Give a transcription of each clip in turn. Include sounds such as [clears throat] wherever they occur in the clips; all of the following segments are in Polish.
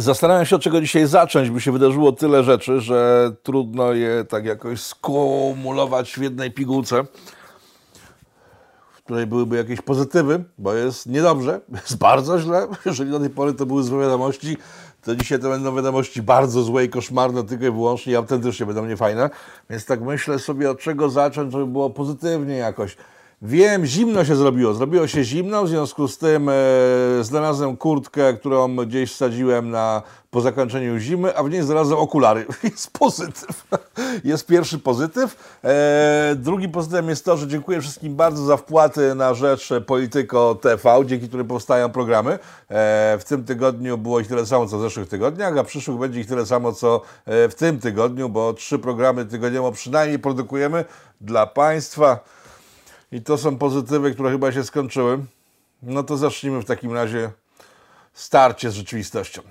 Zastanawiam się, od czego dzisiaj zacząć, by się wydarzyło tyle rzeczy, że trudno je tak jakoś skumulować w jednej pigułce, w której byłyby jakieś pozytywy, bo jest niedobrze, [laughs] jest bardzo źle. Jeżeli do tej pory to były złe wiadomości, to dzisiaj to będą wiadomości bardzo złe i koszmarne, tylko i wyłącznie i autentycznie będą niefajne. Więc tak myślę sobie, od czego zacząć, żeby było pozytywnie jakoś. Wiem, zimno się zrobiło. Zrobiło się zimno, w związku z tym e, znalazłem kurtkę, którą gdzieś wsadziłem na, po zakończeniu zimy, a w niej znalazłem okulary. [laughs] Jest pozytyw. Jest pierwszy pozytyw. E, drugi pozytyw jest to, że dziękuję wszystkim bardzo za wpłaty na rzecz Polityko TV, dzięki którym powstają programy. E, w tym tygodniu było ich tyle samo, co w zeszłych tygodniach, a przyszłych będzie ich tyle samo, co e, w tym tygodniu, bo trzy programy tygodniowo przynajmniej produkujemy dla Państwa. I to są pozytywy, które chyba się skończyły. No to zacznijmy w takim razie starcie z rzeczywistością.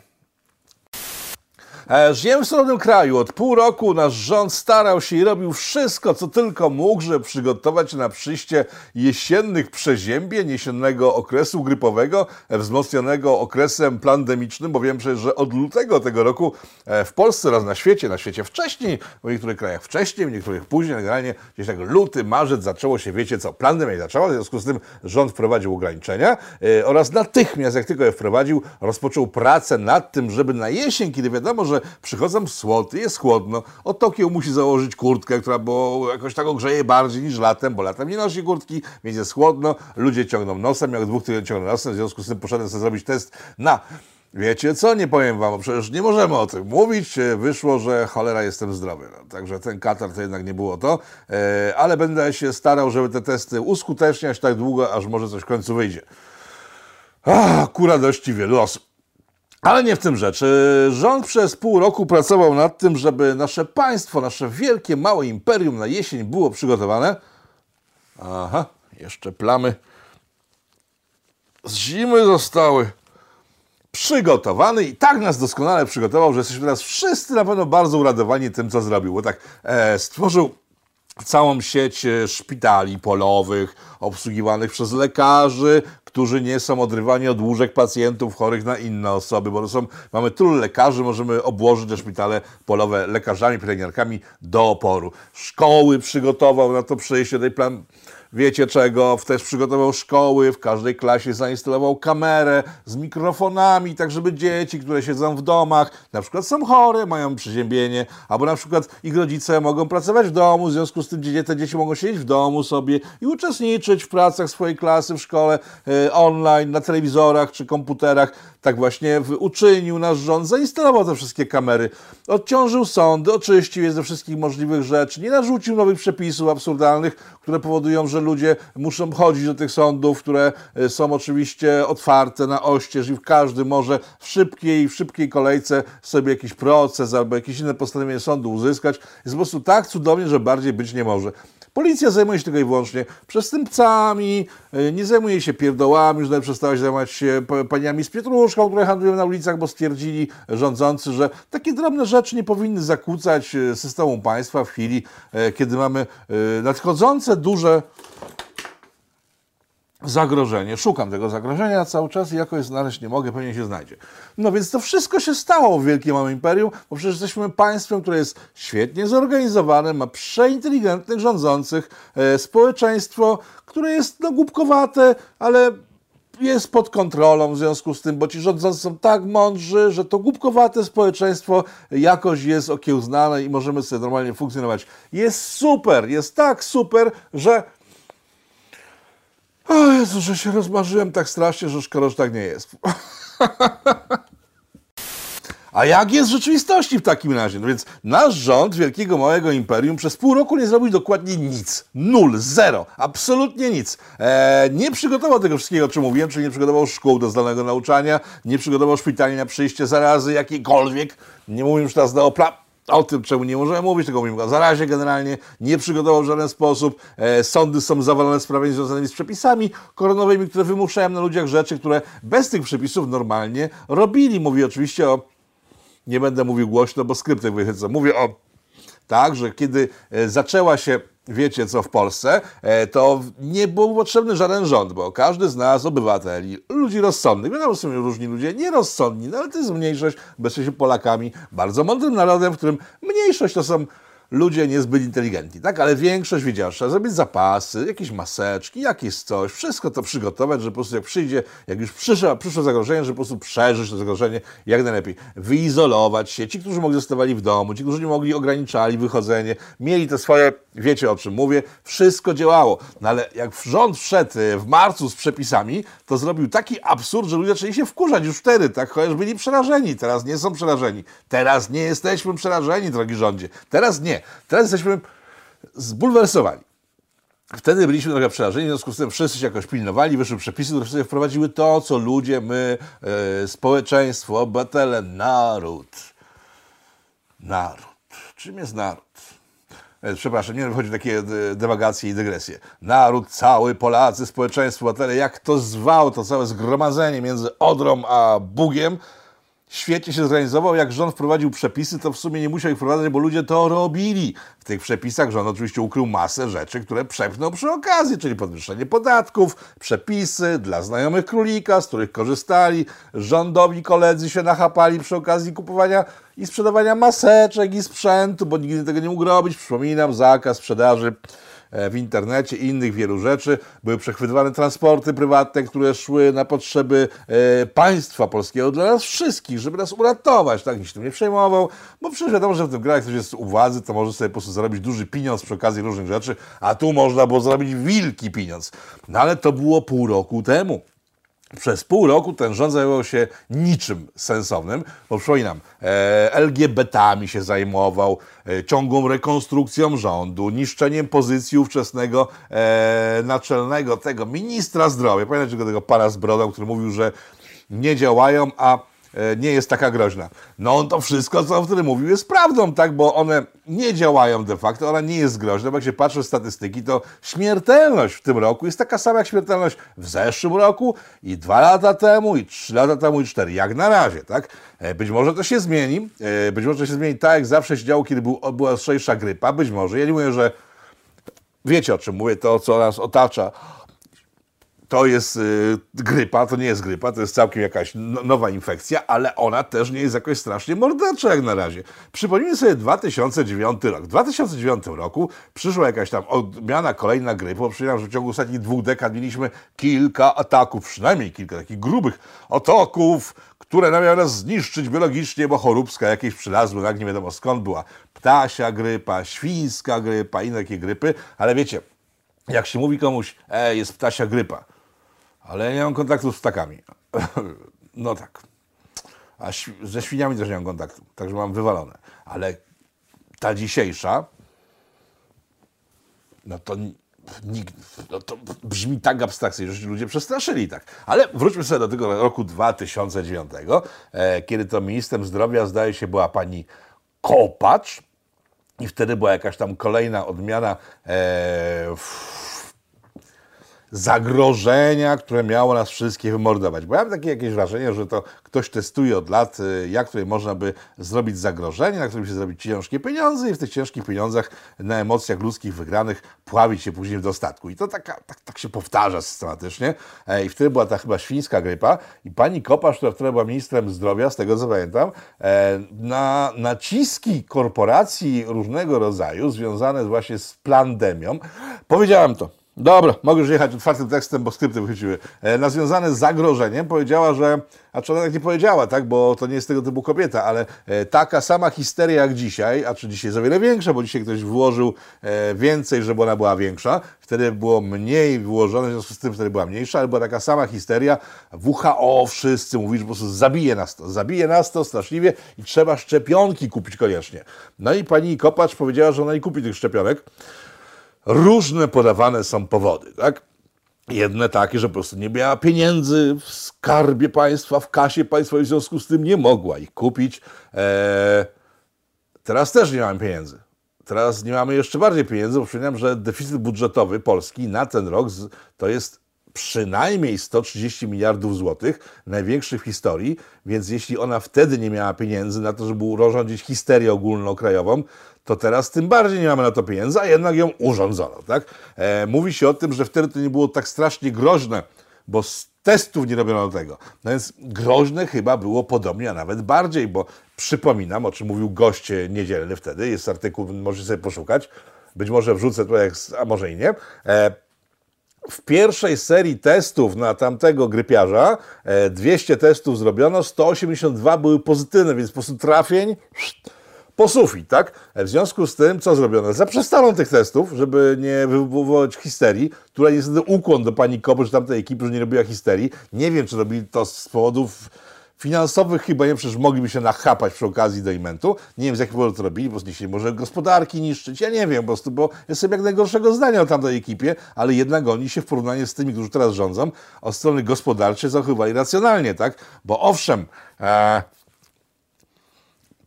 E, żyjemy w solidnym kraju. Od pół roku nasz rząd starał się i robił wszystko, co tylko mógł, żeby przygotować na przyjście jesiennych przeziębień, jesiennego okresu grypowego, e, wzmocnionego okresem pandemicznym, bo wiem przecież, że od lutego tego roku e, w Polsce oraz na świecie, na świecie wcześniej, w niektórych krajach wcześniej, w niektórych później, generalnie gdzieś tak luty, marzec zaczęło się, wiecie co, pandemia zaczęła, w związku z tym rząd wprowadził ograniczenia oraz natychmiast, jak tylko je wprowadził, rozpoczął pracę nad tym, żeby na jesień, kiedy wiadomo, że przychodzą słoty, jest chłodno. Od Tokio musi założyć kurtkę, która bo jakoś tak ogrzeje bardziej niż latem, bo latem nie nosi kurtki, więc jest chłodno. Ludzie ciągną nosem, jak dwóch tygodni ciągną nosem, w związku z tym poszedłem sobie zrobić test na Wiecie co, nie powiem wam, bo przecież nie możemy o tym mówić. Wyszło, że cholera jestem zdrowy. No, także ten katar to jednak nie było to, e, ale będę się starał, żeby te testy uskuteczniać tak długo, aż może coś w końcu wyjdzie. Ach, ku radości wielu osób. Ale nie w tym rzecz. Rząd przez pół roku pracował nad tym, żeby nasze państwo, nasze wielkie, małe imperium na jesień było przygotowane. Aha, jeszcze plamy z zimy zostały przygotowane i tak nas doskonale przygotował, że jesteśmy teraz wszyscy na pewno bardzo uradowani tym, co zrobił, bo tak e, stworzył całą sieć e, szpitali polowych, obsługiwanych przez lekarzy, którzy nie są odrywani od łóżek pacjentów chorych na inne osoby, bo są, mamy tylu lekarzy, możemy obłożyć te szpitale polowe lekarzami, pielęgniarkami do oporu. Szkoły przygotował na to przejście tej plan wiecie czego, też przygotował szkoły, w każdej klasie zainstalował kamerę z mikrofonami, tak żeby dzieci, które siedzą w domach, na przykład są chore, mają przeziębienie, albo na przykład ich rodzice mogą pracować w domu, w związku z tym te dzieci mogą siedzieć w domu sobie i uczestniczyć w pracach swojej klasy w szkole e, online, na telewizorach czy komputerach. Tak właśnie uczynił nasz rząd, zainstalował te wszystkie kamery, odciążył sądy, oczyścił je ze wszystkich możliwych rzeczy, nie narzucił nowych przepisów absurdalnych, które powodują, że ludzie muszą chodzić do tych sądów, które e, są oczywiście otwarte na oścież i każdy może w szybkiej, w szybkiej kolejce sobie jakiś proces albo jakieś inne postanowienie sądu uzyskać. Jest po prostu tak cudownie, że bardziej być nie może. Policja zajmuje się tylko i wyłącznie przestępcami, e, nie zajmuje się pierdołami, już przestała się zajmować się paniami z pietruszką, które handlują na ulicach, bo stwierdzili rządzący, że takie drobne rzeczy nie powinny zakłócać e, systemu państwa w chwili, kiedy mamy nadchodzące duże zagrożenie. Szukam tego zagrożenia cały czas i jakoś znaleźć nie mogę, pewnie się znajdzie. No więc to wszystko się stało w Wielkim Małym Imperium, bo przecież jesteśmy państwem, które jest świetnie zorganizowane, ma przeinteligentnych rządzących, e, społeczeństwo, które jest no, głupkowate, ale jest pod kontrolą w związku z tym, bo ci rządzący są tak mądrzy, że to głupkowate społeczeństwo jakoś jest okiełznane i możemy sobie normalnie funkcjonować. Jest super, jest tak super, że o Jezu, że się rozmarzyłem tak strasznie, że szkoda, że tak nie jest. [laughs] A jak jest w rzeczywistości w takim razie? No więc nasz rząd Wielkiego Małego Imperium przez pół roku nie zrobił dokładnie nic. Nul, zero, absolutnie nic. Eee, nie przygotował tego wszystkiego, o czym mówiłem, czyli nie przygotował szkół do zdalnego nauczania, nie przygotował szpitali na przyjście zarazy jakiejkolwiek. Nie mówię już teraz o pra o tym, czemu nie możemy mówić, tylko mówimy o zarazie generalnie, nie przygotował w żaden sposób. E, sądy są zawalone sprawami związanymi z przepisami koronowymi, które wymuszają na ludziach rzeczy, które bez tych przepisów normalnie robili. Mówię oczywiście o, nie będę mówił głośno, bo skryptek wychycę. Mówię o tak, że kiedy e, zaczęła się wiecie co w Polsce, e, to nie był potrzebny żaden rząd, bo każdy z nas, obywateli, ludzi rozsądnych, wiadomo, są różni ludzie nierozsądni, no ale to jest mniejszość, bo jesteśmy Polakami, bardzo mądrym narodem, w którym mniejszość to są ludzie niezbyt inteligentni, tak? Ale większość wiedziała, że trzeba zrobić zapasy, jakieś maseczki, jakieś coś, wszystko to przygotować, że po prostu jak przyjdzie, jak już przyszło, przyszło zagrożenie, że po prostu przeżyć to zagrożenie jak najlepiej. Wyizolować się. Ci, którzy mogli zostawali w domu, ci, którzy nie mogli, ograniczali wychodzenie, mieli te swoje, wiecie o czym mówię, wszystko działało. No ale jak rząd wszedł e, w marcu z przepisami, to zrobił taki absurd, że ludzie zaczęli się wkurzać już wtedy, tak? Chociaż byli przerażeni, teraz nie są przerażeni. Teraz nie jesteśmy przerażeni, drogi rządzie. Teraz nie. Teraz jesteśmy zbulwersowani. Wtedy byliśmy trochę przerażeni, w związku z tym wszyscy się jakoś pilnowali, wyszły przepisy, które sobie wprowadziły to, co ludzie, my, e, społeczeństwo, obywatele, naród. Naród. Czym jest naród? E, Przepraszam, nie wchodzi w takie e, dewagacje i dygresje. Naród cały, Polacy, społeczeństwo, obywatele, jak to zwał, to całe zgromadzenie między Odrą a Bugiem, świetnie się zorganizował. Jak rząd wprowadził przepisy, to w sumie nie musiał ich wprowadzać, bo ludzie to robili. W tych przepisach rząd oczywiście ukrył masę rzeczy, które przepchnął przy okazji, czyli podwyższenie podatków, przepisy dla znajomych królika, z których korzystali. Rządowi koledzy się nachapali przy okazji kupowania i sprzedawania maseczek i sprzętu, bo nigdy tego nie mógł robić. Przypominam, zakaz sprzedaży w internecie i innych wielu rzeczy. Były przechwytywane transporty prywatne, które szły na potrzeby e, państwa polskiego dla nas wszystkich, żeby nas uratować. Tak, nikt się tym nie przejmował, bo przecież wiadomo, że w tym kraju, ktoś jest u władzy, to może sobie po prostu zarobić duży pieniądz przy okazji różnych rzeczy, a tu można było zarobić wielki pieniądz. No ale to było pół roku temu. Przez pół roku ten rząd zajmował się niczym sensownym, bo przypominam, e, LGBT-ami się zajmował, e, ciągłą rekonstrukcją rządu, niszczeniem pozycji ówczesnego e, naczelnego tego ministra zdrowia. Pamiętacie go tego pana z brodą, który mówił, że nie działają, a nie jest taka groźna. No on to wszystko, co on wtedy mówił, jest prawdą, tak? Bo one nie działają de facto, ona nie jest groźna, bo jak się patrzy w statystyki, to śmiertelność w tym roku jest taka sama jak śmiertelność w zeszłym roku i dwa lata temu, i trzy lata temu, i cztery. Jak na razie, tak? E, Być może to się zmieni, e, być może to się zmieni tak, jak zawsze się działo, kiedy był, była ostrzejsza grypa, być może. Ja nie mówię, że wiecie o czym mówię, to co nas otacza, to jest y, grypa, to nie jest grypa, to jest całkiem jakaś no, nowa infekcja, ale ona też nie jest jakoś strasznie mordercza jak na razie. Przypomnijmy sobie 2009 rok. W 2009 roku przyszła jakaś tam odmiana kolejna grypy, bo przypominam, że w ciągu ostatnich dwóch dekad mieliśmy kilka ataków, przynajmniej kilka takich grubych ataków, które miały nas zniszczyć biologicznie, bo choróbska jakieś przylazły, jak nie wiadomo skąd była. Ptasia grypa, świńska grypa, inne takie grypy, ale wiecie, jak się mówi komuś, e, jest ptasia grypa, ale ja nie mam kontaktu z ptakami. [laughs] No tak. A ze świniami też nie mam kontaktu, także mam wywalone. Ale ta dzisiejsza, no to ni- nikt, no to brzmi tak abstrakcyjnie, że ludzie przestraszyli tak. Ale wróćmy sobie do tego roku 2009, e, kiedy to ministrem zdrowia zdaje się była pani Kopacz i wtedy była jakaś tam kolejna odmiana e, zagrożenia, które miało nas wszystkich wymordować. Bo ja mam takie jakieś wrażenie, że to ktoś testuje od lat, y, jak tutaj można by zrobić zagrożenie, na którym się zrobić ciężkie pieniądze i w tych ciężkich pieniądzach na emocjach ludzkich wygranych pławić się później w dostatku. I to taka, tak, tak się powtarza systematycznie. E, I wtedy była ta chyba świńska grypa i pani Kopasz, która wtedy była ministrem zdrowia, z tego co pamiętam, e, na naciski korporacji różnego rodzaju związane właśnie z pandemią, powiedziałem to, Dobra, mogę już jechać otwartym tekstem, bo skrypty wychodziły. E, na związane z zagrożeniem powiedziała, że, a czy ona tak nie powiedziała, tak, bo to nie jest tego typu kobieta, ale e, taka sama histeria jak dzisiaj, a czy dzisiaj o wiele większa, bo dzisiaj ktoś włożył e, więcej, żeby ona była większa, wtedy było mniej włożone, w związku z tym wtedy była mniejsza, ale była taka sama histeria. WHO wszyscy mówili, że po prostu zabije nas to, zabije nas to straszliwie i trzeba szczepionki kupić koniecznie. No i pani Kopacz powiedziała, że ona nie kupi tych szczepionek, różne podawane są powody, tak? Jedne takie, że po prostu nie miała pieniędzy w skarbie państwa, w kasie państwa i w związku z tym nie mogła ich kupić. Eee, teraz też nie mamy pieniędzy. Teraz nie mamy jeszcze bardziej pieniędzy, bo przypominam, że deficyt budżetowy Polski na ten rok to jest przynajmniej 130 miliardów złotych, największy w historii, więc jeśli ona wtedy nie miała pieniędzy na to, żeby urządzić histerię ogólnokrajową, to teraz tym bardziej nie mamy na to pieniędzy, a jednak ją urządzono. Tak? E, mówi się o tym, że wtedy to nie było tak strasznie groźne, bo z testów nie robiono tego. No więc groźne chyba było podobnie, a nawet bardziej, bo przypominam, o czym mówił gość niedzielny wtedy, jest artykuł, możecie sobie poszukać, być może wrzucę tutaj, a może i nie. E, w pierwszej serii testów na tamtego grypiarza 200 e, testów zrobiono, 182 były pozytywne, więc po prostu trafień po sufit, tak? W związku z tym, co zrobiono? Zaprzestano tych testów, żeby nie wywoływać histerii. Tutaj niestety ukłon do pani Kopy, tamtej ekipy, że nie robiła histerii. Nie wiem, czy robili to z powodów finansowych chyba nie, przecież mogliby się nachapać przy okazji do imentu. Nie wiem, z jakich powodów to robili, bo nie może gospodarki niszczyć, ja nie wiem po prostu, bo jestem jak najgorszego zdania o tamtej ekipie, ale jednak oni się w porównaniu z tymi, którzy teraz rządzą, od strony gospodarczej zachowywali racjonalnie, tak? Bo owszem, e,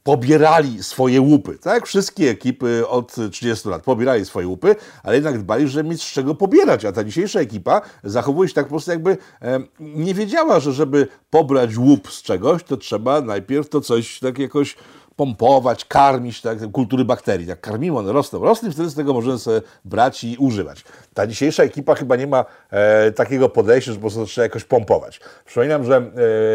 pobierali swoje łupy. Tak, wszystkie ekipy od 30 lat pobierali swoje łupy, ale jednak dbali, że mieć z czego pobierać. A ta dzisiejsza ekipa zachowuje się tak po prostu jakby e, nie wiedziała, że żeby pobrać łup z czegoś, to trzeba najpierw to coś tak jakoś pompować, karmić tak, kultury bakterii. Jak karmimy, one rosną, rosną wtedy z tego możemy sobie brać i używać. Ta dzisiejsza ekipa chyba nie ma e, takiego podejścia, że po prostu trzeba jakoś pompować. Przypominam, że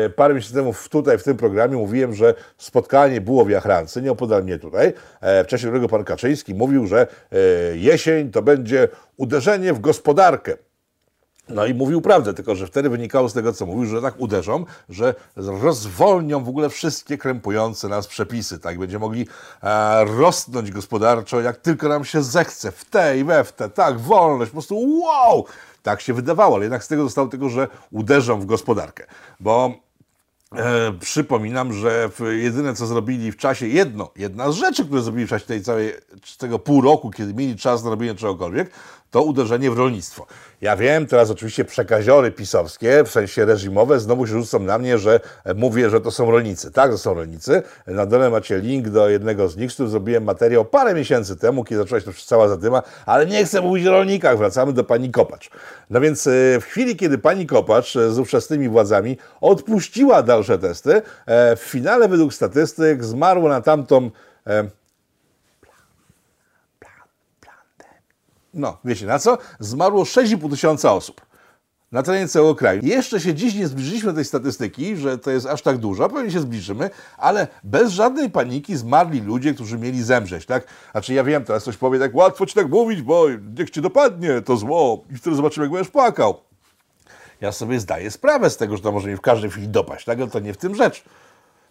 e, parę miesięcy temu tutaj w tym programie mówiłem, że spotkanie było w Jachrance, nieopodal mnie tutaj, e, w czasie którego pan Kaczyński mówił, że e, jesień to będzie uderzenie w gospodarkę. No i mówił prawdę, tylko że wtedy wynikało z tego, co mówił, że tak uderzą, że rozwolnią w ogóle wszystkie krępujące nas przepisy, tak? Będziemy mogli e, rosnąć gospodarczo, jak tylko nam się zechce, w te i we w te, tak, wolność, po prostu wow! Tak się wydawało, ale jednak z tego zostało tego, że uderzą w gospodarkę, bo E, przypominam, że jedyne co zrobili w czasie, jedno, jedna z rzeczy, które zrobili w czasie tej całej, tego pół roku, kiedy mieli czas na robienie czegokolwiek, to uderzenie w rolnictwo. Ja wiem, teraz oczywiście przekaziory pisowskie, w sensie reżimowe, znowu się rzucą na mnie, że mówię, że to są rolnicy. Tak, to są rolnicy. Na dole macie link do jednego z nich, z którym zrobiłem materiał parę miesięcy temu, kiedy zaczęła się to cała zadyma, ale nie chcę mówić o rolnikach, wracamy do pani Kopacz. No więc e, w chwili, kiedy pani Kopacz e, z ówczesnymi władzami odpuściła dalsze testy, e, w finale według statystyk zmarło na tamtą no wiecie na co, zmarło 6,5 tysiąca osób na terenie całego kraju. Jeszcze się dziś nie zbliżyliśmy do tej statystyki, że to jest aż tak dużo, pewnie się zbliżymy, ale bez żadnej paniki zmarli ludzie, którzy mieli zemrzeć, tak? Znaczy ja wiem, teraz ktoś powie tak, łatwo ci tak mówić, bo niech cię dopadnie to zło i wtedy zobaczymy, jak będziesz płakał. Ja sobie zdaję sprawę z tego, że to może mi w każdej chwili dopaść, tak? Ale to nie w tym rzecz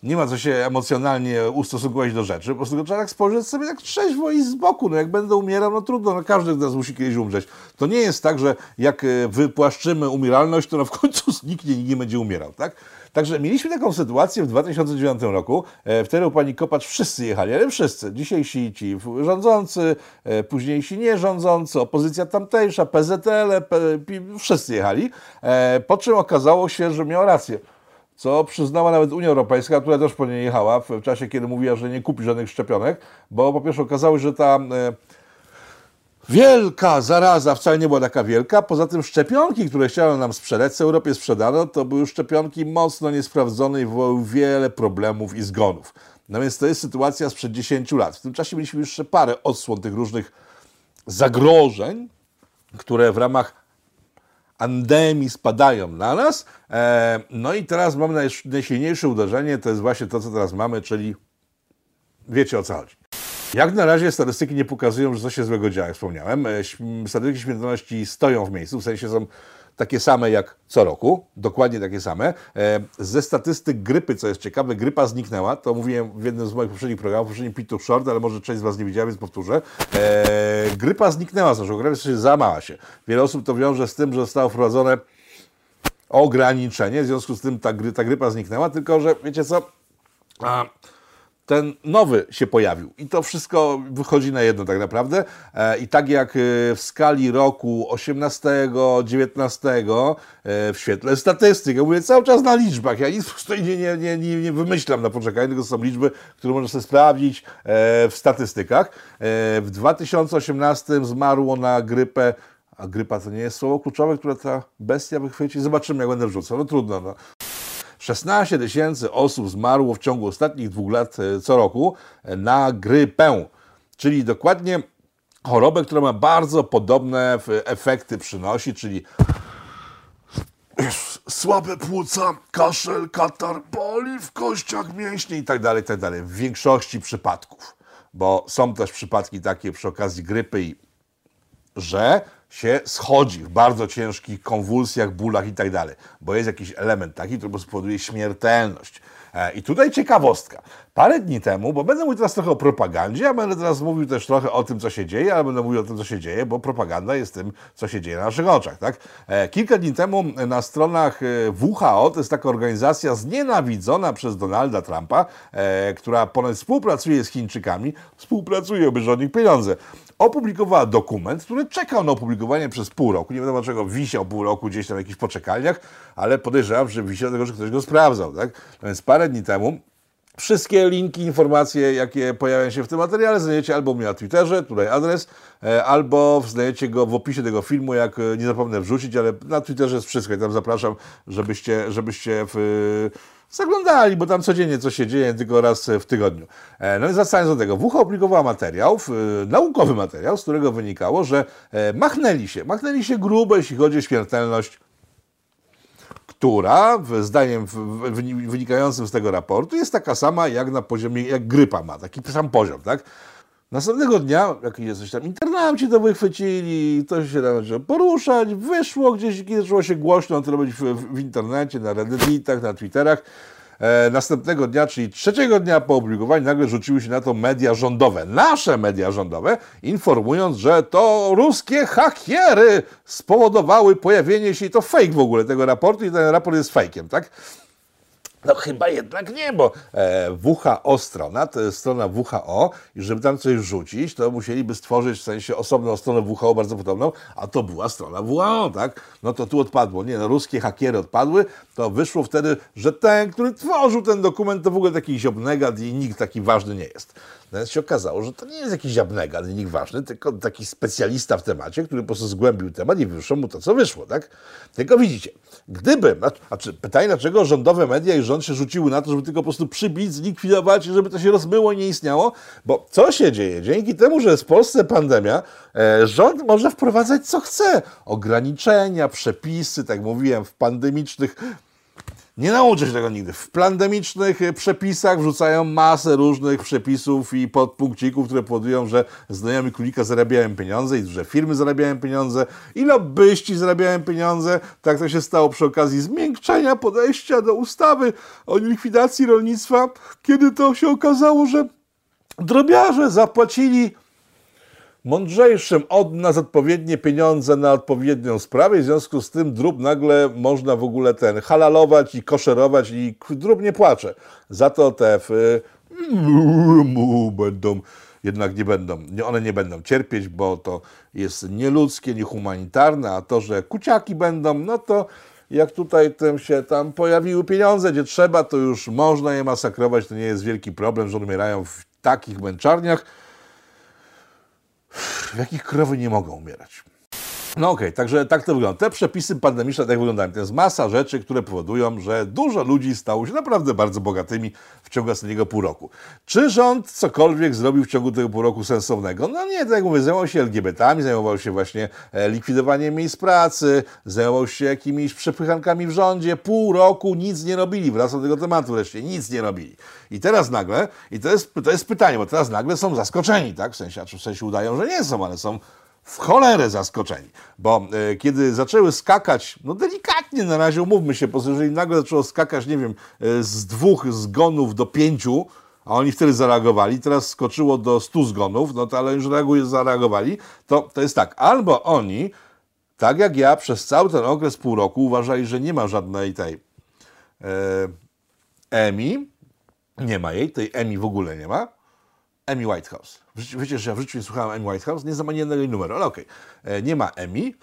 nie ma co się emocjonalnie ustosunkować do rzeczy, po prostu trzeba tak spojrzeć sobie tak trzeźwo i z boku, no jak będę umierał, no trudno, no każdy z nas musi kiedyś umrzeć. To nie jest tak, że jak e, wypłaszczymy umieralność, to no w końcu [laughs] zniknie, nikt nie będzie umierał, tak? Także mieliśmy taką sytuację w 2009 roku. E, wtedy u pani Kopacz wszyscy jechali, ale wszyscy. Dzisiejsi ci rządzący, e, późniejsi nierządzący, opozycja tamtejsza, PZL, wszyscy jechali. Po czym okazało się, że miał rację co przyznała nawet Unia Europejska, która też po nie jechała w czasie, kiedy mówiła, że nie kupi żadnych szczepionek, bo po pierwsze okazało się, że ta e, wielka zaraza wcale nie była taka wielka. Poza tym szczepionki, które chciano nam sprzedać, w Europie sprzedano, to były szczepionki mocno niesprawdzone i wywołały wiele problemów i zgonów. No więc to jest sytuacja sprzed 10 lat. W tym czasie mieliśmy jeszcze parę odsłon tych różnych zagrożeń, które w ramach andemii spadają na nas. E, no i teraz mamy najsilniejsze uderzenie, to jest właśnie to, co teraz mamy, czyli wiecie o co chodzi. Jak na razie statystyki nie pokazują, że coś się złego dzieje, jak wspomniałem. E, statystyki śmiertelności stoją w miejscu, w sensie są takie same jak co roku, dokładnie takie same. E, ze statystyk grypy, co jest ciekawe, grypa zniknęła, to mówiłem w jednym z moich poprzednich programów, poprzednim Pitu Short, ale może część z Was nie widziała, więc powtórzę. E, grypa zniknęła z naszego kraju, się się. Wiele osób to wiąże z tym, że zostało wprowadzone ograniczenie, w związku z tym ta, gry, ta grypa zniknęła, tylko że wiecie co... A, ten nowy się pojawił. I to wszystko wychodzi na jedno tak naprawdę. E, I tak jak e, w skali roku 18, 19 e, w świetle statystyk, ja mówię cały czas na liczbach, ja nic [laughs] nie, nie, nie, nie wymyślam na poczekanie, tylko są liczby, które można sobie sprawdzić w statystykach. W 2018 zmarło na grypę A grypa to nie jest słowo kluczowe, które ta bestia wychwyci? Zobaczymy, jak będę wrzucał. No trudno, no. 16 tysięcy osób zmarło w ciągu ostatnich dwóch lat e, co roku e, na grypę, czyli dokładnie chorobę, która ma bardzo podobne f- efekty przynosi, czyli słabe płuca, kaszel, katar, boli w kościach mięśni i tak dalej, i tak. W większości przypadków, bo są też przypadki takie przy okazji grypy i że się schodzi w bardzo ciężkich konwulsjach, bólach i tak dalej, bo jest jakiś element taki, który spowoduje śmiertelność. E, I tutaj ciekawostka. Parę dni temu, bo będę mówił teraz trochę o propagandzie, a będę teraz mówił też trochę o tym, co się dzieje, ale będę mówił o tym, co się dzieje, bo propaganda jest tym, co się dzieje na naszych oczach. Tak? E, Kilka dni temu na stronach e, WHO, to jest taka organizacja znienawidzona przez Donalda Trumpa, która ponoć współpracuje z Chińczykami, współpracuje, by rządzić pieniądze opublikowała dokument, który czekał na opublikowanie przez pół roku. Nie wiadomo dlaczego wisiał pół roku gdzieś tam w jakichś poczekalniach, ale podejrzewam, że wisiał dlatego, że ktoś go sprawdzał. Tak? No więc parę dni temu. Wszystkie linki, informacje, jakie pojawiają się w tym materiale, znajdziecie albo u mnie na Twitterze, tutaj adres, e, albo znajdziecie go w opisie tego filmu, jak e, nie zapomnę wrzucić, ale na Twitterze jest wszystko i tam zapraszam, żebyście, żebyście w, zaglądali, bo tam codziennie coś się dzieje, tylko raz w tygodniu. E, No i wracając do tego, WHO opublikowała materiał, naukowy materiał, z którego wynikało, że e, machnęli się, machnęli się grubo, jeśli chodzi o śmiertelność która, zdaniem wynikającym z tego raportu, jest taka sama jak na poziomie, jak grypa ma, taki sam poziom, tak? Następnego dnia, jak coś tam internauci to wychwycili, to się tam zaczęło poruszać, wyszło gdzieś, zaczęło się głośno, to robić w, w internecie, na Redditach, na Twitterach. E, następnego dnia, czyli trzeciego dnia po opublikowaniu, nagle rzuciły się na to media rządowe, nasze media rządowe, informując, że to ruskie hakiery spowodowały pojawienie się, i to fake w ogóle tego raportu, i ten raport jest fejkiem, tak? No chyba jednak nie, bo e, WHO strona, to jest strona WHO i żeby tam coś rzucić, to musieliby stworzyć w sensie osobną stronę WHO bardzo podobną, a to była strona WHO, tak? No to tu odpadło. Nie, no ruskie hakiery odpadły, to wyszło wtedy, że ten, który tworzył ten dokument, to w ogóle taki ziobnegat i nikt taki ważny nie jest. Natomiast się okazało, że to nie jest jakiś ziabnegat i nikt ważny, tylko taki specjalista w temacie, który po prostu zgłębił temat i wyszło mu to, co wyszło, tak? Tylko widzicie, gdyby, a- czy pytanie, dlaczego rządowe media i rząd się rzuciły na to, żeby tylko po prostu przybić, zlikwidować żeby to się rozmyło i nie istniało? Bo co się dzieje? Dzięki temu, że jest w Polsce pandemia, e, rząd może wprowadzać co chce. Ograniczenia, przepisy, tak mówiłem, w pandemicznych nie nauczę się tego nigdy. W pandemicznych e, przepisach wrzucają masę różnych przepisów i podpunkcików, które powodują, że znajomi królika zarabiają pieniądze i że firmy zarabiają pieniądze i lobbyści zarabiają pieniądze. Tak to się stało przy okazji zmiękczenia podejścia do ustawy o likwidacji rolnictwa, kiedy to się okazało, że drobiarze zapłacili mądrzejszym od nas odpowiednie pieniądze na odpowiednią sprawę. W związku z tym drób nagle można w ogóle ten halalować i koszerować i drób nie płacze. Za to te w, będą, jednak nie będą, one nie będą cierpieć, bo to jest nieludzkie, niehumanitarne, a to, że kuciaki będą, no to jak tutaj tym się tam pojawiły pieniądze, gdzie trzeba, to już można je masakrować, to nie jest wielki problem, że umierają w takich męczarniach, w jakich krowy nie mogą umierać. No okej, także tak to wygląda. Te przepisy pandemiczne tak wyglądają. To jest masa rzeczy, które powodują, że dużo ludzi stało się naprawdę bardzo bogatymi w ciągu ostatniego pół roku. Czy rząd cokolwiek zrobił w ciągu tego pół roku sensownego? No nie, tak jak mówię, zajmował się LGBT-ami, zajmował się właśnie e, likwidowaniem miejsc pracy, zajmował się jakimiś przepychankami w rządzie. Pół roku nic nie robili. Wracam do tego tematu wreszcie. Nic nie robili. I teraz nagle, i to jest, to jest pytanie, bo teraz nagle są zaskoczeni, tak? W sensie, czy w sensie udają, że nie są, ale są w cholerę zaskoczeni, bo e, kiedy zaczęły skakać, no delikatnie na razie, umówmy się, bo jeżeli nagle zaczęło skakać, nie wiem, e, z dwóch zgonów do pięciu, a oni wtedy zareagowali, teraz skoczyło do stu zgonów, no to ale już reaguje, zareagowali, to, to jest tak, albo oni, tak jak ja, przez cały ten okres pół roku uważali, że nie ma żadnej tej e, Emi, nie ma jej, tej Emi w ogóle nie ma, Amy Whitehouse. Wiecie, że ja w życiu nie słuchałem Amy Whitehouse, nie znam ani jednego numeru, ale okej. E, Nie ma Emi.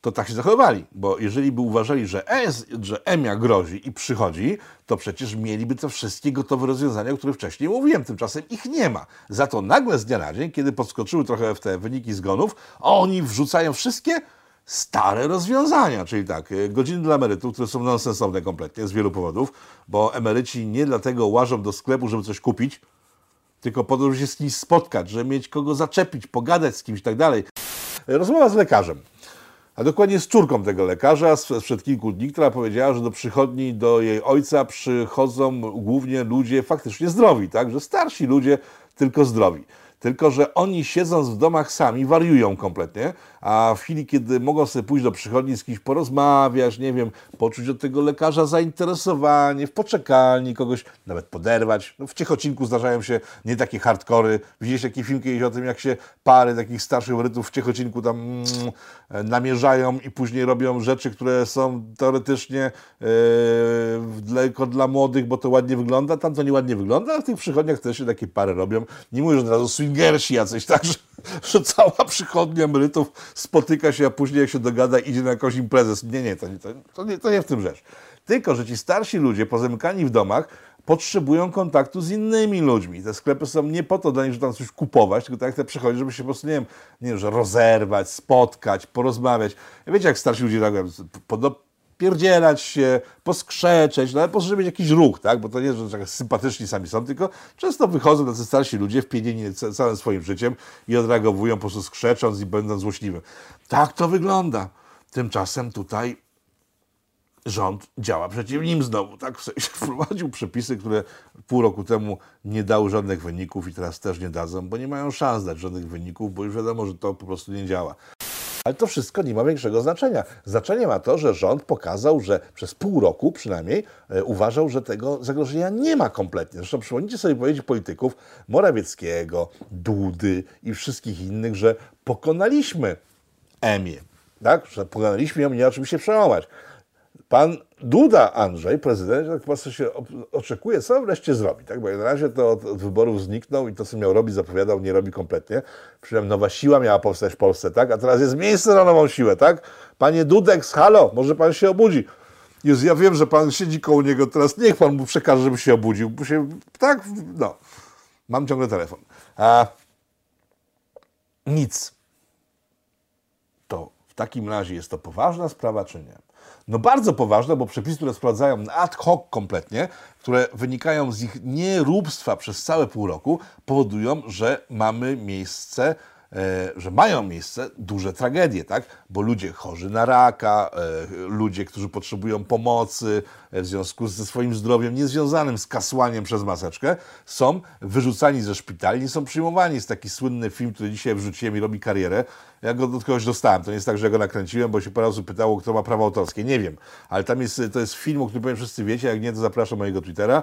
to tak się zachowywali, bo jeżeli by uważali, że, ES, że EMIA grozi i przychodzi, to przecież mieliby te wszystkie gotowe rozwiązania, o których wcześniej mówiłem. Tymczasem ich nie ma. Za to nagle z dnia na dzień, kiedy podskoczyły trochę w te wyniki zgonów, oni wrzucają wszystkie stare rozwiązania, czyli tak, y, godziny dla emerytów, które są nonsensowne kompletnie z wielu powodów, bo emeryci nie dlatego łażą do sklepu, żeby coś kupić, tylko po to, żeby się z kimś spotkać, żeby mieć kogo zaczepić, pogadać z kimś i tak dalej. Rozmowa z lekarzem a dokładnie z córką tego lekarza sprzed kilku dni, która powiedziała, że do przychodni do jej ojca przychodzą głównie ludzie faktycznie zdrowi, tak? że starsi ludzie tylko zdrowi. Tylko, że oni siedząc w domach sami wariują kompletnie, a w chwili, kiedy mogą sobie pójść do przychodni z kimś porozmawiać, nie wiem, poczuć od tego lekarza zainteresowanie, w poczekalni kogoś nawet poderwać. No, w Ciechocinku zdarzają się nie takie hardkory. Widzieliście taki film kiedyś o tym, jak się pary takich starszych emerytów w Ciechocinku tam mm, namierzają i później robią rzeczy, które są teoretycznie yy, tylko dla młodych, bo to ładnie wygląda. Tam to nieładnie wygląda, a w tych przychodniach też się takie pary robią. Nie mówię, że od razu swingersi jacyś, tak, że, że cała przychodnia emerytów spotyka się, a później jak się dogada, idzie na jakąś imprezę. Nie, nie, to nie, to, to nie, to nie w tym rzecz. Tylko, że ci starsi ludzie pozamykani w domach potrzebują kontaktu z innymi ludźmi. Te sklepy są nie po to dla nich, żeby tam coś kupować, tylko tak jak te przychodzi, żeby się po prostu, nie wiem, nie wiem, że rozerwać, spotkać, porozmawiać. Wiecie, jak starsi ludzie reagują? Pierdzielać się, poskrzeczeć, no ale po żeby mieć jakiś ruch, tak? Bo to nie, że tak sympatyczni sami są, tylko często wychodzą tacy starsi ludzie wpienieni całym swoim życiem i odreagowują po prostu skrzecząc i będąc złośliwym. Tak to wygląda. Tymczasem tutaj rząd działa przeciw nim znowu. Tak w sensie [laughs] wprowadził przepisy, które pół roku temu nie dały żadnych wyników i teraz też nie dadzą, bo nie mają szans dać żadnych wyników, bo już wiadomo, że to po prostu nie działa. Ale to wszystko nie ma większego znaczenia. Znaczenie ma to, że rząd pokazał, że przez pół roku przynajmniej e, uważał, że tego zagrożenia nie ma kompletnie. Zresztą przypomnijcie sobie powiedzieć polityków Morawieckiego, Dudy i wszystkich innych, że pokonaliśmy EMIę. Tak? Że pokonaliśmy ją, nie ma czym się przełamać. Pan Duda Andrzej, prezydent, tak po się oczekuje, co wreszcie zrobi. Tak? Bo na razie to od, od, wyborów zniknął i to, co miał robić, zapowiadał, nie robi kompletnie. Przynajmniej nowa siła miała powstać w Polsce, tak? a teraz jest miejsce na nową siłę. tak? Panie Dudek, halo, może pan się obudzi. Jest, ja wiem, że pan siedzi koło niego, teraz niech pan mu przekaże, żeby się obudził. Się, tak, no. Mam ciągle telefon. A, nic. To w takim razie jest to poważna sprawa, czy nie? No bardzo poważne, bo przepisy, które sprawdzają ad hoc kompletnie, które wynikają z ich nieróbstwa przez całe pół roku, powodują, że mamy miejsce że mają miejsce duże tragedie, tak? Bo ludzie chorzy na raka, e, ludzie, którzy potrzebują pomocy e, w związku ze swoim zdrowiem niezwiązanym z kasłaniem przez maseczkę, są wyrzucani ze szpitali, nie są przyjmowani. Jest taki słynny film, który dzisiaj wrzuciłem i robi karierę. Ja go do kogoś dostałem. To nie jest tak, że ja go nakręciłem, bo się parę osób pytało, kto ma prawo autorskie. Nie wiem. Ale tam jest, to jest film, o którym pewnie wszyscy wiecie. Jak nie, to zapraszam mojego Twittera,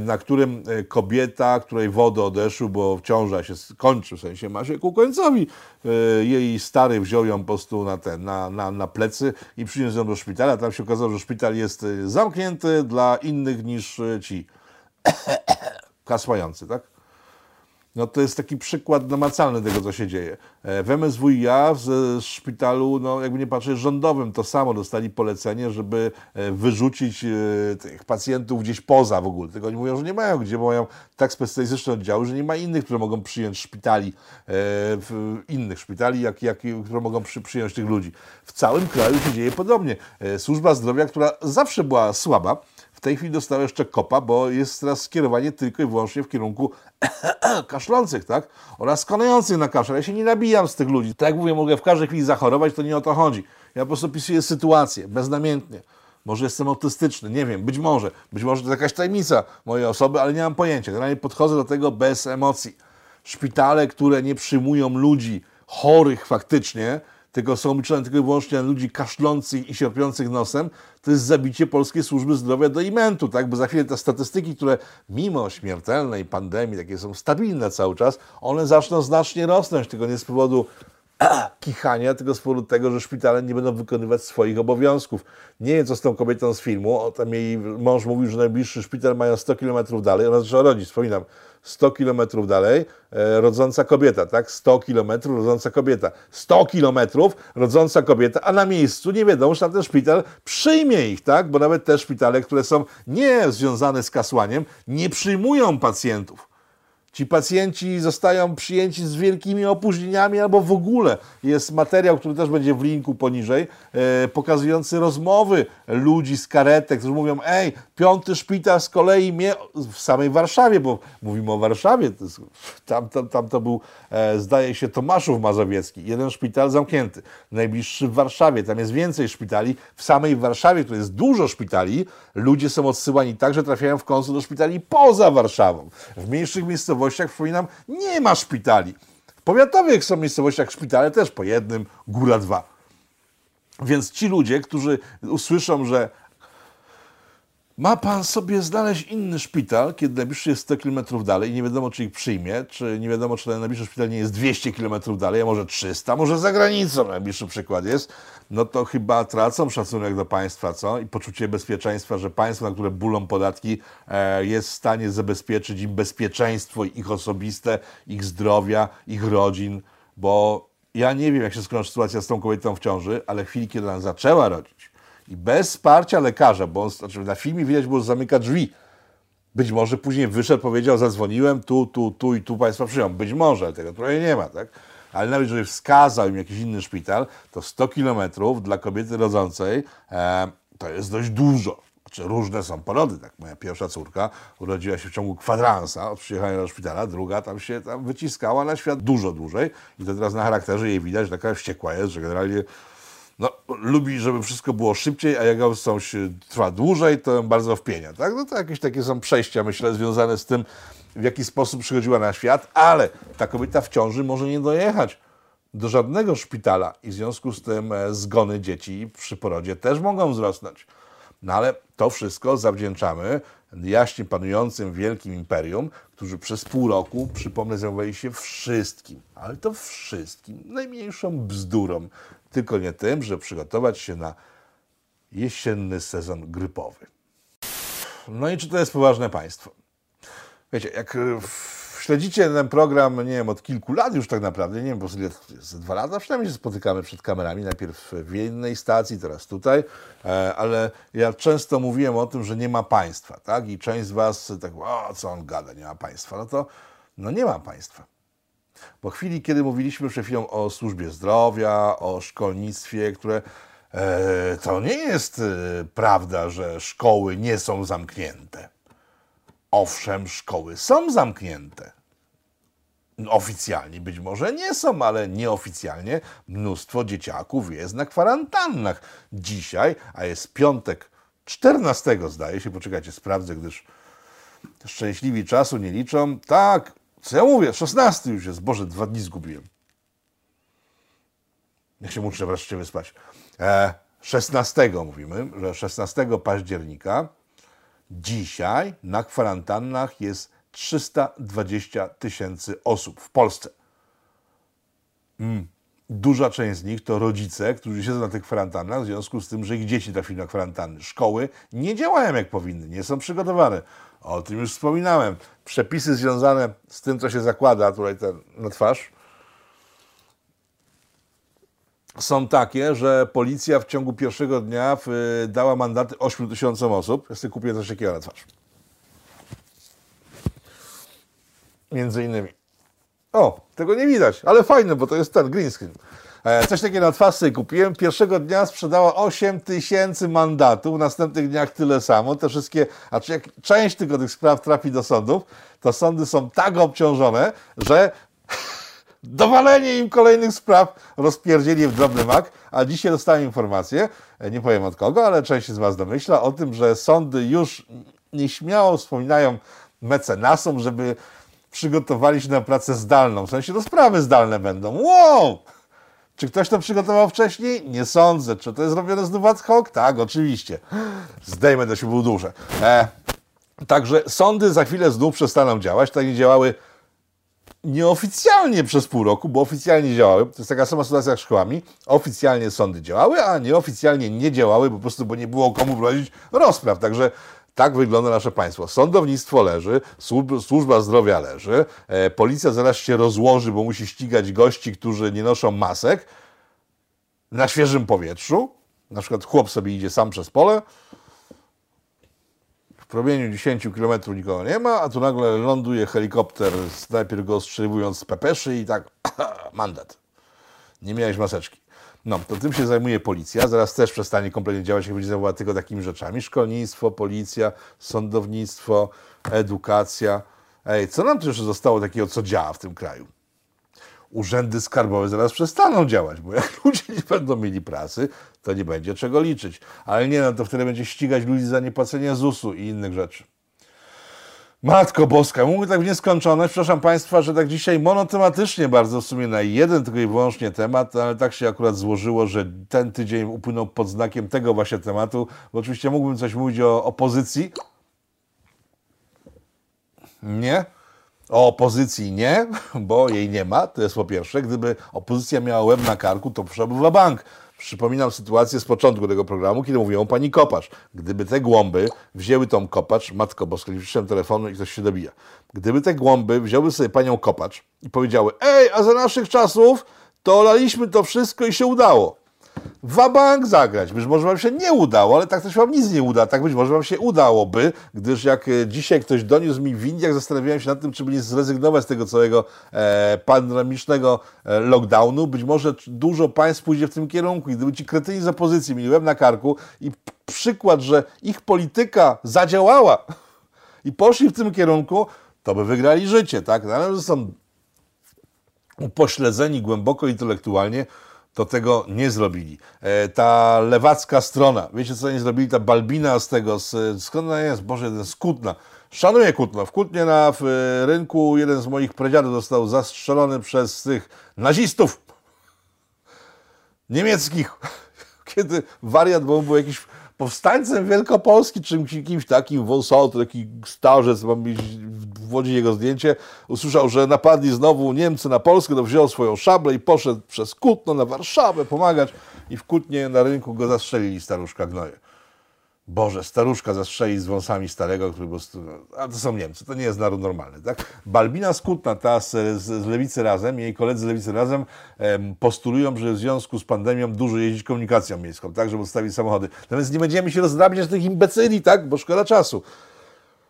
na którym kobieta, której wody odeszły, bo ciąża się kończy, w sensie ma się ku końcowi. E, jej stary wziął ją po prostu na, ten, na, na, na plecy i przyniósł ją do szpitala. Tam się okazało, że szpital jest e, zamknięty dla innych niż e, ci [coughs] kasłający, tak? No to jest taki przykład namacalny tego, co się dzieje. E, w MSWiA w szpitalu, no jakby nie patrzeć, rządowym to samo dostali polecenie, żeby e, wyrzucić e, tych pacjentów gdzieś poza w ogóle. Tylko oni mówią, że nie mają gdzie, bo mają tak specjalistyczne oddziały, że nie ma innych, które mogą przyjąć szpitali, innych szpitali, jak, jak, które mogą przy, przyjąć tych ludzi. W całym kraju się dzieje podobnie. Służba zdrowia, która zawsze była słaba, w tej chwili dostała jeszcze kopa, bo jest teraz skierowanie tylko i wyłącznie w kierunku [clears throat] kaszlących, tak? Oraz konających na kaszel. Ja się nie nabijam z tych ludzi. Tak jak mówię, mogę w każdej chwili zachorować, to nie o to chodzi. Ja po prostu opisuję sytuację, beznamiętnie. Może jestem autystyczny, nie wiem, być może. Być może to jakaś tajemnica mojej osoby, ale nie mam pojęcia. Generalnie podchodzę do tego bez emocji. Szpitale, które nie przyjmują ludzi chorych faktycznie, tylko są liczone tylko i wyłącznie na ludzi kaszlących i sierpiących nosem, to jest zabicie polskiej służby zdrowia do imentu, tak? Bo za chwilę te statystyki, które mimo śmiertelnej pandemii, takie są stabilne cały czas, one zaczną znacznie rosnąć, tylko nie z powodu [clears throat] kichania, tylko z powodu tego, że szpitale nie będą wykonywać swoich obowiązków. Nie wiem, co z tą kobietą z filmu. Tam jej mąż mówił, że najbliższy szpital mają 100 km dalej. Ona zaczęła rodzić, wspominam, 100 km dalej, e, rodząca kobieta, tak? 100 km rodząca kobieta. 100 km rodząca kobieta, a na miejscu nie wiadomo, czy ten szpital przyjmie ich, tak? Bo nawet te szpitale, które są nie związane z kasłaniem, nie przyjmują pacjentów. Ci pacjenci zostają przyjęci z wielkimi opóźnieniami, albo w ogóle jest materiał, który też będzie w linku poniżej, e, pokazujący rozmowy ludzi z karetek, którzy mówią: Ej, piąty szpital z kolei mnie w samej Warszawie, bo mówimy o Warszawie, to jest, tam, tam, tam to był, e, zdaje się, Tomaszów Mazowiecki, jeden szpital zamknięty, najbliższy w Warszawie, tam jest więcej szpitali. W samej Warszawie, tu jest dużo szpitali, ludzie są odsyłani tak, że trafiają w końcu do szpitali poza Warszawą. W mniejszych miejscowościach miejscowościach, przypominam, nie ma szpitali. W powiatowych są miejscowościach szpitale też po jednym, góra dwa. Więc ci ludzie, którzy usłyszą, że ma pan sobie znaleźć inny szpital, kiedy najbliższy jest 100 km dalej i nie wiadomo, czy ich przyjmie, czy nie wiadomo, czy ten najbliższy szpital nie jest 200 km dalej, a może 300, może za granicą najbliższy przykład jest, no to chyba tracą szacunek do państwa, co? I poczucie bezpieczeństwa, że państwo, na które bulą podatki, e, jest w stanie zabezpieczyć im bezpieczeństwo ich osobiste, ich zdrowia, ich rodzin, bo ja nie wiem, jak się skończy sytuacja z tą kobietą w ciąży, ale w chwili, kiedy ona zaczęła rodzić, i bez wsparcia lekarza, bo on, znaczy na filmie widać było, że zamyka drzwi. Być może później wyszedł, powiedział, zadzwoniłem, tu, tu, tu i tu Państwa przyjął. Być może, tego trochę nie ma, tak? Ale nawet jeżeli wskazał im jakiś inny szpital, to 100 kilometrów dla kobiety rodzącej e, to jest dość dużo. Znaczy różne są porody, tak? Moja pierwsza córka urodziła się w ciągu kwadransa od przyjechania do szpitala, druga tam się tam wyciskała na świat dużo dłużej i to teraz na charakterze jej widać, że taka wściekła jest, że generalnie no, lubi, żeby wszystko było szybciej, a jak trwa dłużej, to bardzo wpienia. Tak? No to jakieś takie są przejścia, myślę, związane z tym, w jaki sposób przychodziła na świat, ale ta kobieta w ciąży może nie dojechać do żadnego szpitala i w związku z tym e, zgony dzieci przy porodzie też mogą wzrosnąć. No ale to wszystko zawdzięczamy jaśnie panującym wielkim imperium, którzy przez pół roku, przypomnę, zajmowali się wszystkim, ale to wszystkim, najmniejszą bzdurą, tylko nie tym, że przygotować się na jesienny sezon grypowy. No i czy to jest poważne państwo? Wiecie, jak e, śledzicie ten program, nie wiem, od kilku lat już tak naprawdę, nie wiem, bo z dwa lata przynajmniej się spotykamy przed kamerami, najpierw w innej stacji, teraz tutaj, e, ale ja często mówiłem o tym, że nie ma państwa, tak? I część z was tak, o, co on gada, nie ma państwa. No to, no nie ma państwa. W chwili, kiedy mówiliśmy przed chwilą o służbie zdrowia, o szkolnictwie, które e, to nie jest e, prawda, że szkoły nie są zamknięte. Owszem, szkoły są zamknięte. Oficjalnie być może nie są, ale nieoficjalnie mnóstwo dzieciaków jest na kwarantannach. Dzisiaj, a jest piątek 14 zdaje się, poczekajcie, sprawdzę, gdyż szczęśliwi czasu nie liczą. Tak, co ja mówię? 16 już jest. Boże, dwa dni zgubiłem. Niech się muszę wreszcie wyspać. E, 16 mówimy, że 16 października dzisiaj na kwarantannach jest 320 tysięcy osób w Polsce. Mm. Duża część z nich to rodzice, którzy siedzą na tych kwarantannach w związku z tym, że ich dzieci trafili na kwarantanny. Szkoły nie działają jak powinny, nie są przygotowane. O tym już wspominałem. Przepisy związane z tym, co się zakłada tutaj ten, na twarz, są takie, że policja w ciągu pierwszego dnia dała mandaty 8 tysiącom osób. Ja sobie kupię coś takiego na twarz. Między innymi. O, tego nie widać, ale fajne, bo to jest ten green screen. E, coś takiego na twarz sobie kupiłem. Pierwszego dnia sprzedała 8 tysięcy mandatów, w następnych dniach tyle samo. Te wszystkie, a czy jak część tylko tych spraw trafi do sądów, to sądy są tak obciążone, że [laughs] dowalenie im kolejnych spraw rozpierdzieli w drobny mak, a dzisiaj dostałem informację, e, nie powiem od kogo, ale część z Was domyśla o tym, że sądy już nieśmiało wspominają mecenasom, żeby przygotowali się na pracę zdalną. W sensie to sprawy zdalne będą. Wow! Czy ktoś to przygotował wcześniej? Nie sądzę. Czy to jest robione znów ad hoc? Tak, oczywiście. Zdejmę do siebie duże. E, także sądy za chwilę znów przestaną działać. Tak nie działały nieoficjalnie przez pół roku, bo oficjalnie działały. To jest taka sama sytuacja jak z szkołami. Oficjalnie sądy działały, a nieoficjalnie nie działały po prostu, bo nie było komu prowadzić rozpraw. Także tak wygląda nasze państwo. Sądownictwo leży, służba zdrowia leży, e, policja zaraz się rozłoży, bo musi ścigać gości, którzy nie noszą masek na świeżym powietrzu. Na przykład chłop sobie idzie sam przez pole, w promieniu 10 km nikogo nie ma, a tu nagle ląduje helikopter, najpierw go ostrzeliwując z pepeszy i tak [coughs] mandat. Nie miałeś maseczki. No, to tym się zajmuje policja. Zaraz też przestanie kompletnie działać, jak będzie zajmowała tylko takimi rzeczami. Szkolnictwo, policja, sądownictwo, edukacja. Ej, co nam tu jeszcze zostało takiego, co działa w tym kraju? Urzędy skarbowe zaraz przestaną działać, bo jak [laughs] ludzie nie będą mieli pracy, to nie będzie czego liczyć. Ale nie, no to wtedy będzie ścigać ludzi za niepłacenie ZUS-u i innych rzeczy. Matko Boska, mówię tak w nieskończoność. Przepraszam Państwa, że tak dzisiaj monotematycznie bardzo w sumie na jeden tylko i wyłącznie temat, ale tak się akurat złożyło, że ten tydzień upłynął pod znakiem tego właśnie tematu, bo oczywiście mógłbym coś mówić o opozycji. Nie. O opozycji nie, bo jej nie ma, to jest po pierwsze. Gdyby opozycja miała łeb na karku, to poszłaby w bank. Przypominam sytuację z początku tego programu, kiedy mówią pani Kopacz. Gdyby te głąby wzięły tą Kopacz, Matko Boska, nie wziąłem telefonu i ktoś się dobija. Gdyby te głąby wzięły sobie panią Kopacz i powiedziały, ej, a za naszych czasów to laliśmy to wszystko i się udało wabank zagrać. Być może wam się nie udało, ale tak też wam nic nie uda. Tak być może wam się udałoby, gdyż jak e, dzisiaj ktoś doniósł mi w Indiach, zastanawiałem się nad tym, czy by nie zrezygnować z tego całego e, pandemicznego e, lockdownu. Być może dużo państw pójdzie w tym kierunku i gdyby ci kretyni z opozycji mieli łeb na karku i przykład, że ich polityka zadziałała [laughs] i poszli w tym kierunku, to by wygrali życie, tak? No, ale są upośledzeni głęboko intelektualnie, to tego nie zrobili. E, ta lewacka strona, wiecie co nie zrobili? Ta Balbina z tego, z, skąd ona jest? Boże, z Kutna. Szanuję Kutno. W Kutnie na w rynku jeden z moich predziadów został zastrzelony przez tych nazistów [laughs] niemieckich. [laughs] Kiedy wariat, bo on był jakiś powstańcem Wielkopolski, czymś kimś takim, wąsol, taki starzec, mam w Łodzi jego zdjęcie, usłyszał, że napadli znowu Niemcy na Polskę, to wziął swoją szablę i poszedł przez Kutno na Warszawę pomagać i w Kutnie na rynku go zastrzelili staruszka gnoje. Boże, staruszka zastrzeli z wąsami starego, który prostu... A to są Niemcy, to nie jest naród normalny, tak? Balbina Skutna, ta z, z, z Lewicy Razem, jej koledzy z Lewicy Razem em, postulują, że w związku z pandemią dużo jeździć komunikacją miejską, tak? Żeby odstawić samochody. Natomiast nie będziemy się rozdrabniać tych imbecyli, tak? Bo szkoda czasu.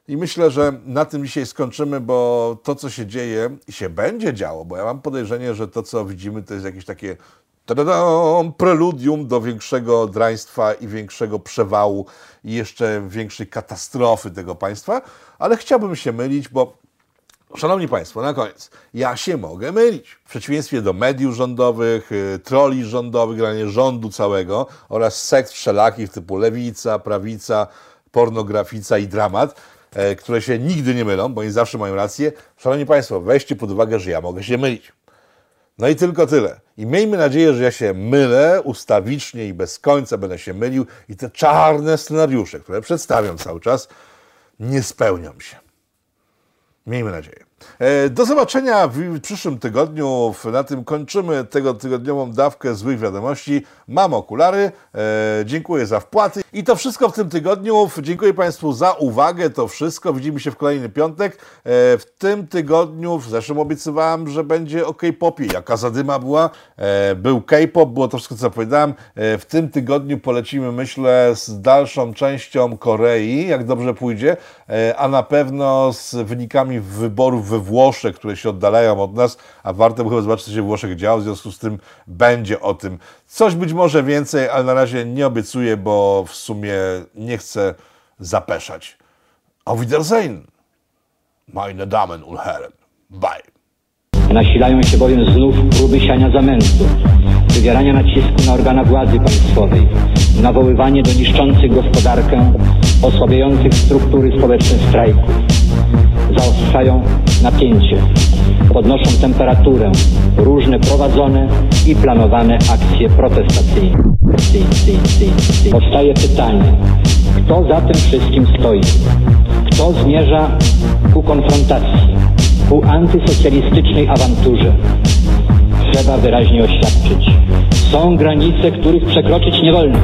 I myślę, że na tym dzisiaj skończymy, bo to, co się dzieje i się będzie działo, bo ja mam podejrzenie, że to, co widzimy, to jest jakieś takie preludium do większego draństwa i większego przewału i jeszcze większej katastrofy tego państwa, ale chciałbym się mylić, bo Szanowni Państwo, na koniec, ja się mogę mylić. W przeciwieństwie do mediów rządowych, y, troli rządowych, granie rządu całego oraz sekt wszelakich typu lewica, prawica, pornografica i dramat, e, które się nigdy nie mylą, bo oni zawsze mają rację. Szanowni Państwo, weźcie pod uwagę, że ja mogę się mylić. No i tylko tyle. I miejmy nadzieję, że ja się mylę ustawicznie i bez końca będę się mylił i te czarne scenariusze, które przedstawiam cały czas, nie spełnią się. Miejmy nadzieję. E, do zobaczenia w przyszłym tygodniu. Na tym kończymy tego tygodniową dawkę złych wiadomości. Mam okulary. E, dziękuję za wpłaty. I to wszystko w tym tygodniu. Dziękuję Państwu za uwagę. To wszystko. Widzimy się w kolejny piątek. E, w tym tygodniu, w zeszłym obiecywałem, że będzie o K-popie. Jaka zadyma była? Był K-pop, było to wszystko, co powiedziałem. W tym tygodniu polecimy, myślę, z dalszą częścią Korei, jak dobrze pójdzie, a na pewno z wynikami wyborów we Włoszech, które się oddalają od nas, a warto by chyba zobaczyć, co się w Włoszech działo, w związku z tym będzie o tym coś być może więcej, ale na razie nie obiecuję, bo w sumie nie chcę zapeszać. Auf Wiedersehen, meine Damen und Herren. Bye. Nasilają się bowiem znów próby siania zamętu, wywierania nacisku na organa władzy państwowej, nawoływanie do niszczących gospodarkę, osłabiających struktury społeczne strajków zaostrzają napięcie, podnoszą temperaturę różne prowadzone i planowane akcje protestacyjne. Powstaje pytanie, kto za tym wszystkim stoi? Kto zmierza ku konfrontacji? ku antysocjalistycznej awanturze. Trzeba wyraźnie oświadczyć. Są granice, których przekroczyć nie wolno.